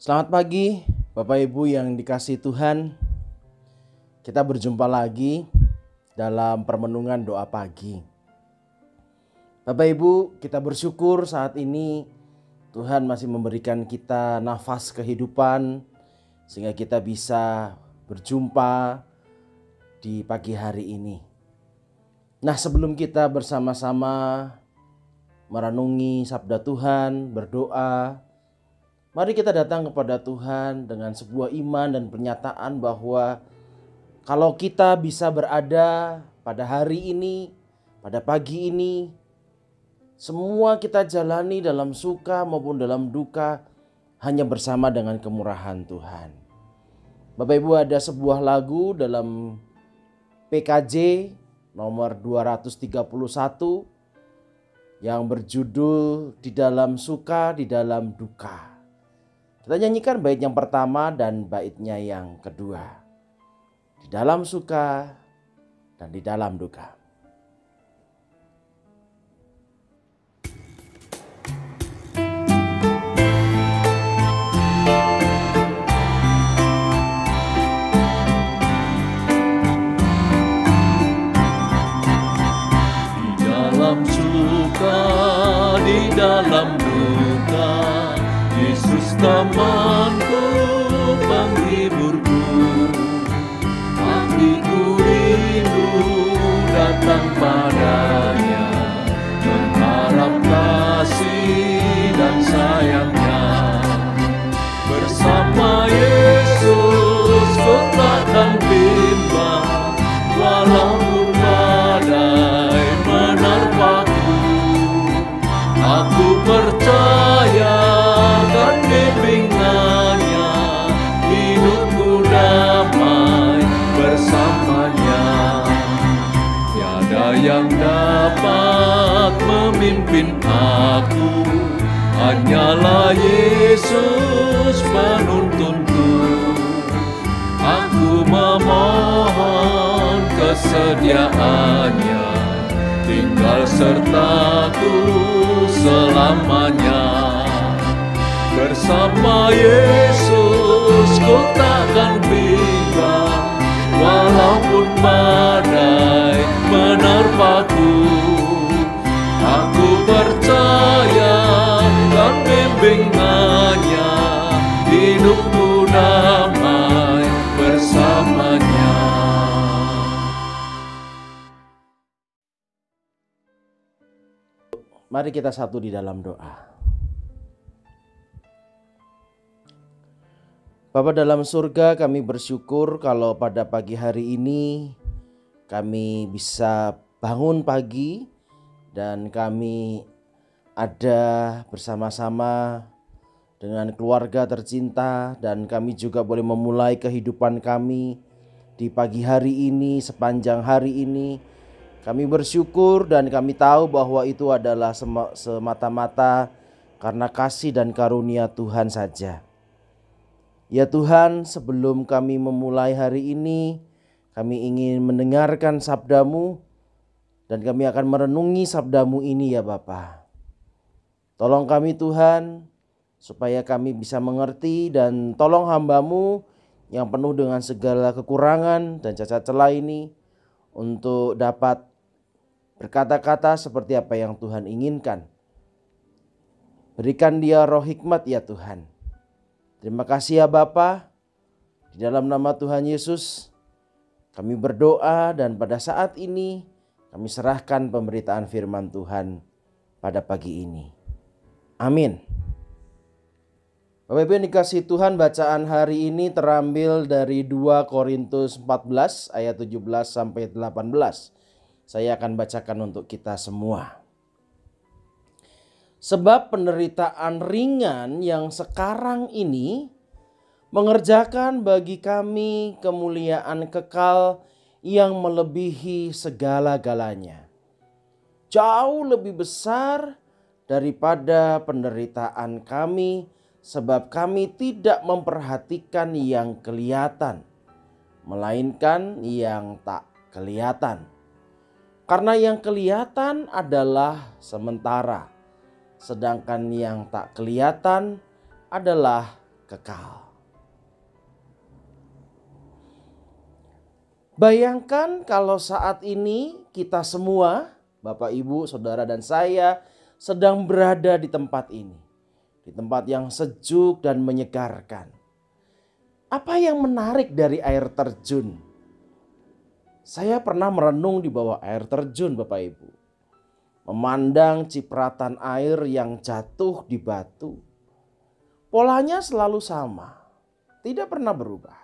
Selamat pagi, Bapak Ibu yang dikasih Tuhan. Kita berjumpa lagi dalam permenungan doa pagi. Bapak Ibu, kita bersyukur saat ini Tuhan masih memberikan kita nafas kehidupan sehingga kita bisa berjumpa di pagi hari ini. Nah, sebelum kita bersama-sama merenungi sabda Tuhan, berdoa, Mari kita datang kepada Tuhan dengan sebuah iman dan pernyataan bahwa kalau kita bisa berada pada hari ini, pada pagi ini, semua kita jalani dalam suka maupun dalam duka hanya bersama dengan kemurahan Tuhan. Bapak Ibu ada sebuah lagu dalam PKJ nomor 231 yang berjudul Di dalam suka, di dalam duka. Kita nyanyikan bait yang pertama dan baitnya yang kedua. Di dalam suka dan di dalam duka. Memimpin aku. Hanyalah Yesus penuntunku. Aku memohon kesediaannya. Tinggal sertaku selamanya. Bersama Yesus ku takkan bimbang Walaupun badai menerpaku. Aku percaya dan bimbingannya Hidupku damai bersamanya Mari kita satu di dalam doa. Bapa dalam surga kami bersyukur kalau pada pagi hari ini kami bisa bangun pagi dan kami ada bersama-sama dengan keluarga tercinta dan kami juga boleh memulai kehidupan kami di pagi hari ini sepanjang hari ini kami bersyukur dan kami tahu bahwa itu adalah sema- semata-mata karena kasih dan karunia Tuhan saja. Ya Tuhan, sebelum kami memulai hari ini, kami ingin mendengarkan sabdamu dan kami akan merenungi sabdamu ini ya Bapa. Tolong kami Tuhan, supaya kami bisa mengerti dan tolong hambamu yang penuh dengan segala kekurangan dan cacat celah ini untuk dapat berkata-kata seperti apa yang Tuhan inginkan. Berikan dia roh hikmat ya Tuhan. Terima kasih ya Bapa. Di dalam nama Tuhan Yesus kami berdoa dan pada saat ini kami serahkan pemberitaan firman Tuhan pada pagi ini. Amin. Bapak Ibu yang dikasih Tuhan bacaan hari ini terambil dari 2 Korintus 14 ayat 17 sampai 18. Saya akan bacakan untuk kita semua. Sebab penderitaan ringan yang sekarang ini mengerjakan bagi kami kemuliaan kekal yang melebihi segala-galanya. Jauh lebih besar daripada penderitaan kami sebab kami tidak memperhatikan yang kelihatan melainkan yang tak kelihatan. Karena yang kelihatan adalah sementara, sedangkan yang tak kelihatan adalah kekal. Bayangkan kalau saat ini kita semua, Bapak, Ibu, Saudara, dan saya sedang berada di tempat ini, di tempat yang sejuk dan menyegarkan. Apa yang menarik dari air terjun? Saya pernah merenung di bawah air terjun, Bapak Ibu, memandang cipratan air yang jatuh di batu. Polanya selalu sama, tidak pernah berubah.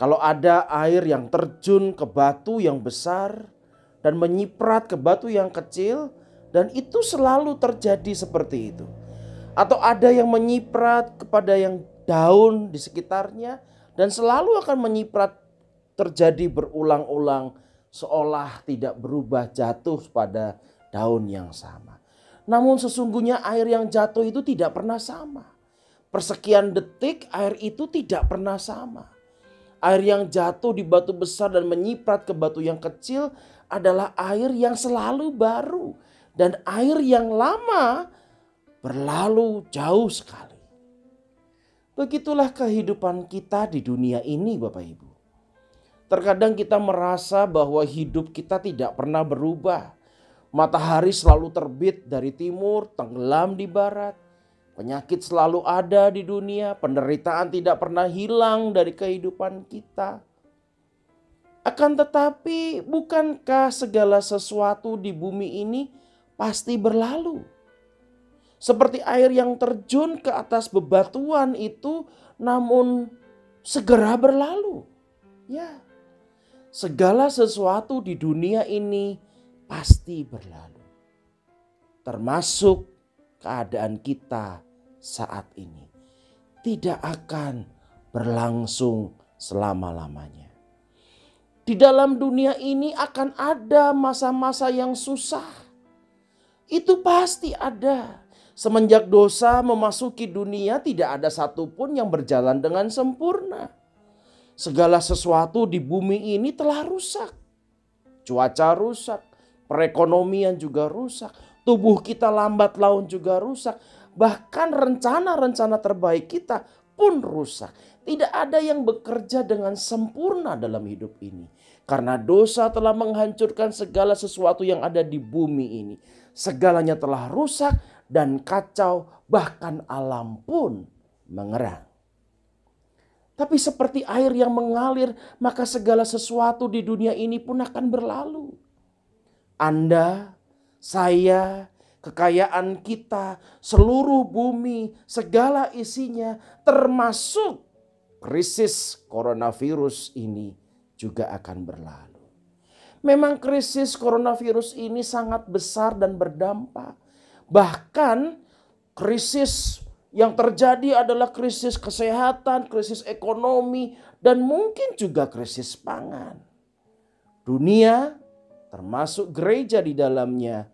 Kalau ada air yang terjun ke batu yang besar dan menyiprat ke batu yang kecil dan itu selalu terjadi seperti itu. Atau ada yang menyiprat kepada yang daun di sekitarnya dan selalu akan menyiprat terjadi berulang-ulang seolah tidak berubah jatuh pada daun yang sama. Namun sesungguhnya air yang jatuh itu tidak pernah sama. Persekian detik air itu tidak pernah sama. Air yang jatuh di batu besar dan menyiprat ke batu yang kecil adalah air yang selalu baru. Dan air yang lama berlalu jauh sekali. Begitulah kehidupan kita di dunia ini Bapak Ibu. Terkadang kita merasa bahwa hidup kita tidak pernah berubah. Matahari selalu terbit dari timur, tenggelam di barat Penyakit selalu ada di dunia, penderitaan tidak pernah hilang dari kehidupan kita. Akan tetapi, bukankah segala sesuatu di bumi ini pasti berlalu? Seperti air yang terjun ke atas bebatuan itu, namun segera berlalu. Ya, segala sesuatu di dunia ini pasti berlalu, termasuk keadaan kita saat ini tidak akan berlangsung selama-lamanya. Di dalam dunia ini akan ada masa-masa yang susah. Itu pasti ada. Semenjak dosa memasuki dunia tidak ada satupun yang berjalan dengan sempurna. Segala sesuatu di bumi ini telah rusak. Cuaca rusak, perekonomian juga rusak, tubuh kita lambat laun juga rusak bahkan rencana-rencana terbaik kita pun rusak. Tidak ada yang bekerja dengan sempurna dalam hidup ini. Karena dosa telah menghancurkan segala sesuatu yang ada di bumi ini. Segalanya telah rusak dan kacau, bahkan alam pun mengerang. Tapi seperti air yang mengalir, maka segala sesuatu di dunia ini pun akan berlalu. Anda, saya, kekayaan kita, seluruh bumi, segala isinya, termasuk krisis coronavirus ini juga akan berlalu. Memang krisis coronavirus ini sangat besar dan berdampak. Bahkan krisis yang terjadi adalah krisis kesehatan, krisis ekonomi, dan mungkin juga krisis pangan. Dunia termasuk gereja di dalamnya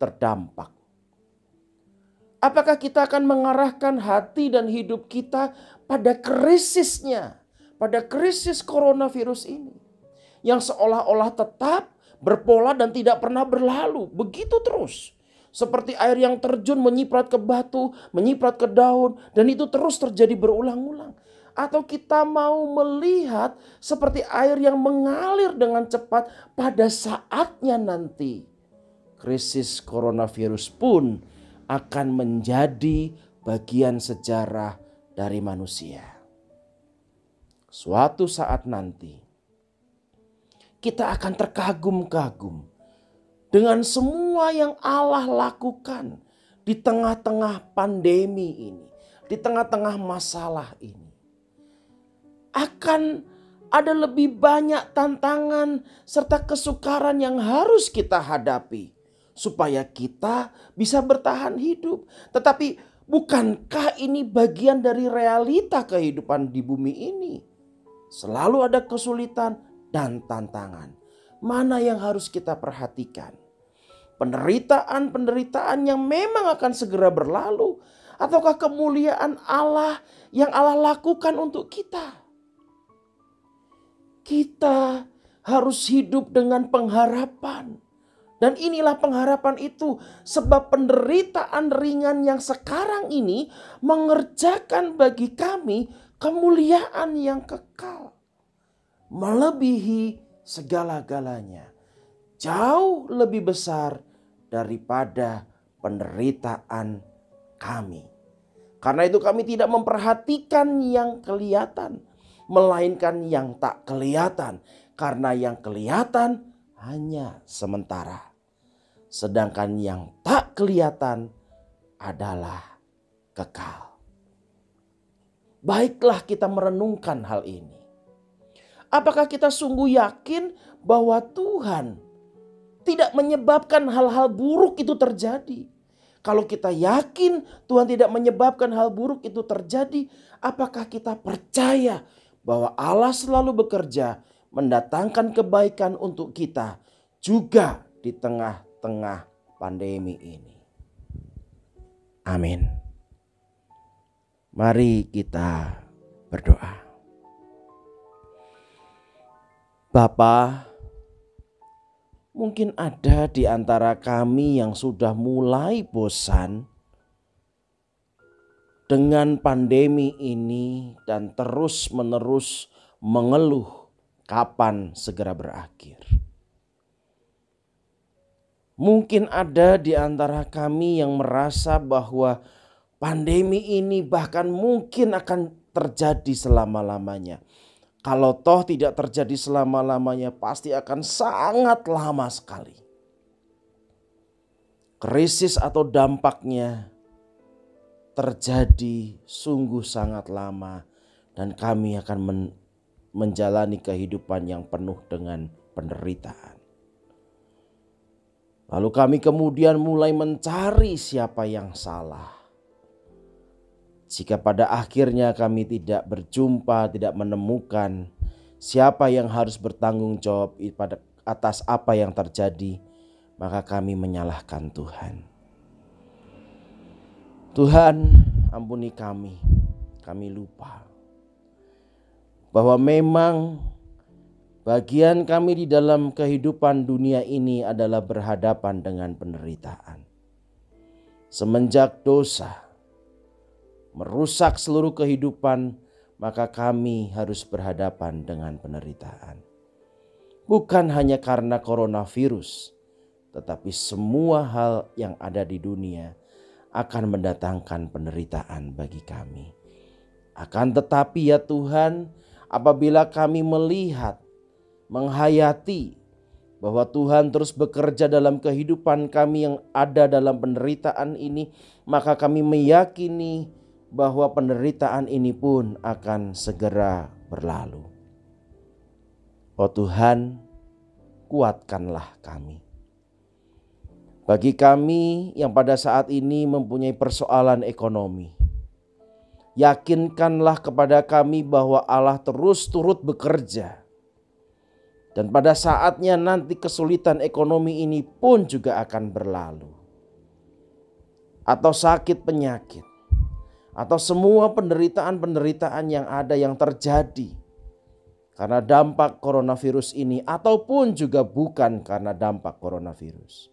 terdampak. Apakah kita akan mengarahkan hati dan hidup kita pada krisisnya, pada krisis coronavirus ini, yang seolah-olah tetap berpola dan tidak pernah berlalu, begitu terus. Seperti air yang terjun menyiprat ke batu, menyiprat ke daun, dan itu terus terjadi berulang-ulang. Atau kita mau melihat seperti air yang mengalir dengan cepat pada saatnya nanti krisis coronavirus pun akan menjadi bagian sejarah dari manusia. Suatu saat nanti, kita akan terkagum-kagum dengan semua yang Allah lakukan di tengah-tengah pandemi ini, di tengah-tengah masalah ini. Akan ada lebih banyak tantangan serta kesukaran yang harus kita hadapi supaya kita bisa bertahan hidup. Tetapi bukankah ini bagian dari realita kehidupan di bumi ini? Selalu ada kesulitan dan tantangan. Mana yang harus kita perhatikan? Penderitaan-penderitaan yang memang akan segera berlalu ataukah kemuliaan Allah yang Allah lakukan untuk kita? Kita harus hidup dengan pengharapan Dan inilah pengharapan itu, sebab penderitaan ringan yang sekarang ini mengerjakan bagi kami kemuliaan yang kekal, melebihi segala-galanya, jauh lebih besar daripada penderitaan kami. Karena itu, kami tidak memperhatikan yang kelihatan, melainkan yang tak kelihatan, karena yang kelihatan hanya sementara sedangkan yang tak kelihatan adalah kekal. Baiklah kita merenungkan hal ini. Apakah kita sungguh yakin bahwa Tuhan tidak menyebabkan hal-hal buruk itu terjadi? Kalau kita yakin Tuhan tidak menyebabkan hal buruk itu terjadi, apakah kita percaya bahwa Allah selalu bekerja mendatangkan kebaikan untuk kita juga di tengah tengah pandemi ini. Amin. Mari kita berdoa. Bapa, mungkin ada di antara kami yang sudah mulai bosan dengan pandemi ini dan terus-menerus mengeluh kapan segera berakhir. Mungkin ada di antara kami yang merasa bahwa pandemi ini bahkan mungkin akan terjadi selama-lamanya. Kalau toh tidak terjadi selama-lamanya, pasti akan sangat lama sekali. Krisis atau dampaknya terjadi sungguh sangat lama, dan kami akan men menjalani kehidupan yang penuh dengan penderitaan. Lalu kami kemudian mulai mencari siapa yang salah. Jika pada akhirnya kami tidak berjumpa, tidak menemukan siapa yang harus bertanggung jawab pada atas apa yang terjadi, maka kami menyalahkan Tuhan. Tuhan, ampuni kami. Kami lupa bahwa memang Bagian kami di dalam kehidupan dunia ini adalah berhadapan dengan penderitaan. Semenjak dosa merusak seluruh kehidupan, maka kami harus berhadapan dengan penderitaan. Bukan hanya karena coronavirus, tetapi semua hal yang ada di dunia akan mendatangkan penderitaan bagi kami. Akan tetapi, ya Tuhan, apabila kami melihat menghayati bahwa Tuhan terus bekerja dalam kehidupan kami yang ada dalam penderitaan ini, maka kami meyakini bahwa penderitaan ini pun akan segera berlalu. Oh Tuhan, kuatkanlah kami. Bagi kami yang pada saat ini mempunyai persoalan ekonomi, yakinkanlah kepada kami bahwa Allah terus turut bekerja dan pada saatnya nanti kesulitan ekonomi ini pun juga akan berlalu. Atau sakit penyakit. Atau semua penderitaan-penderitaan yang ada yang terjadi. Karena dampak coronavirus ini ataupun juga bukan karena dampak coronavirus.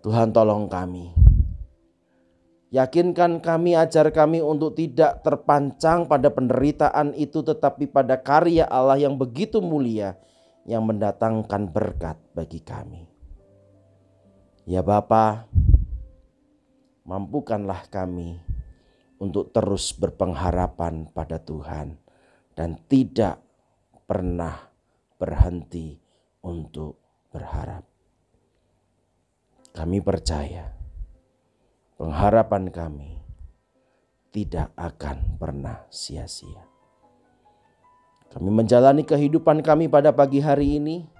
Tuhan tolong kami Yakinkan kami, ajar kami untuk tidak terpancang pada penderitaan itu, tetapi pada karya Allah yang begitu mulia yang mendatangkan berkat bagi kami. Ya Bapa, mampukanlah kami untuk terus berpengharapan pada Tuhan dan tidak pernah berhenti untuk berharap. Kami percaya pengharapan kami tidak akan pernah sia-sia. Kami menjalani kehidupan kami pada pagi hari ini,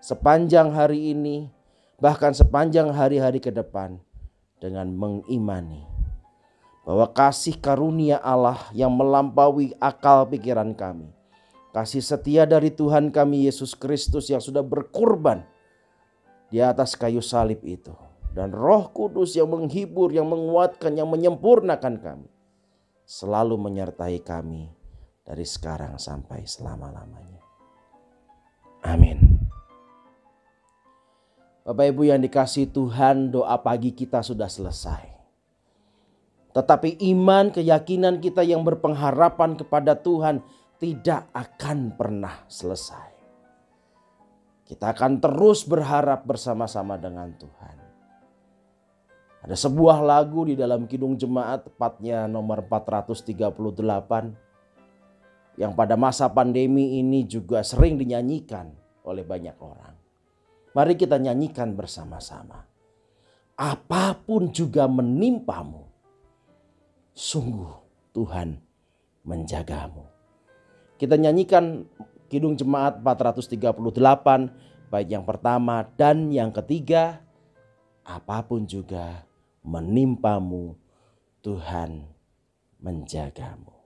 sepanjang hari ini, bahkan sepanjang hari-hari ke depan dengan mengimani bahwa kasih karunia Allah yang melampaui akal pikiran kami, kasih setia dari Tuhan kami Yesus Kristus yang sudah berkorban di atas kayu salib itu dan Roh Kudus yang menghibur, yang menguatkan, yang menyempurnakan kami selalu menyertai kami dari sekarang sampai selama-lamanya. Amin. Bapak Ibu yang dikasih Tuhan, doa pagi kita sudah selesai. Tetapi iman, keyakinan kita yang berpengharapan kepada Tuhan tidak akan pernah selesai. Kita akan terus berharap bersama-sama dengan Tuhan. Ada sebuah lagu di dalam Kidung Jemaat tepatnya nomor 438 yang pada masa pandemi ini juga sering dinyanyikan oleh banyak orang. Mari kita nyanyikan bersama-sama. Apa pun juga menimpamu, sungguh Tuhan menjagamu. Kita nyanyikan Kidung Jemaat 438 baik yang pertama dan yang ketiga apa pun juga menimpamu, Tuhan menjagamu.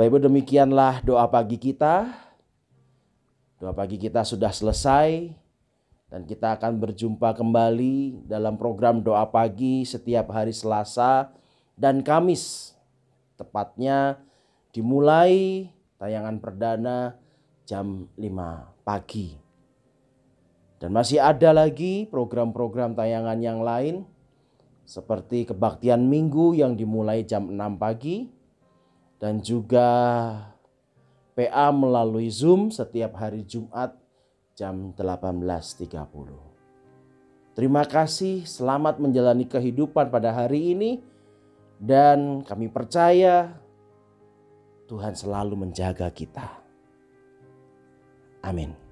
Bapak Ibu demikianlah doa pagi kita. Doa pagi kita sudah selesai dan kita akan berjumpa kembali dalam program doa pagi setiap hari Selasa dan Kamis. Tepatnya dimulai tayangan perdana jam 5 pagi. Dan masih ada lagi program-program tayangan yang lain seperti kebaktian minggu yang dimulai jam 6 pagi dan juga PA melalui Zoom setiap hari Jumat jam 18.30. Terima kasih, selamat menjalani kehidupan pada hari ini dan kami percaya Tuhan selalu menjaga kita. Amin.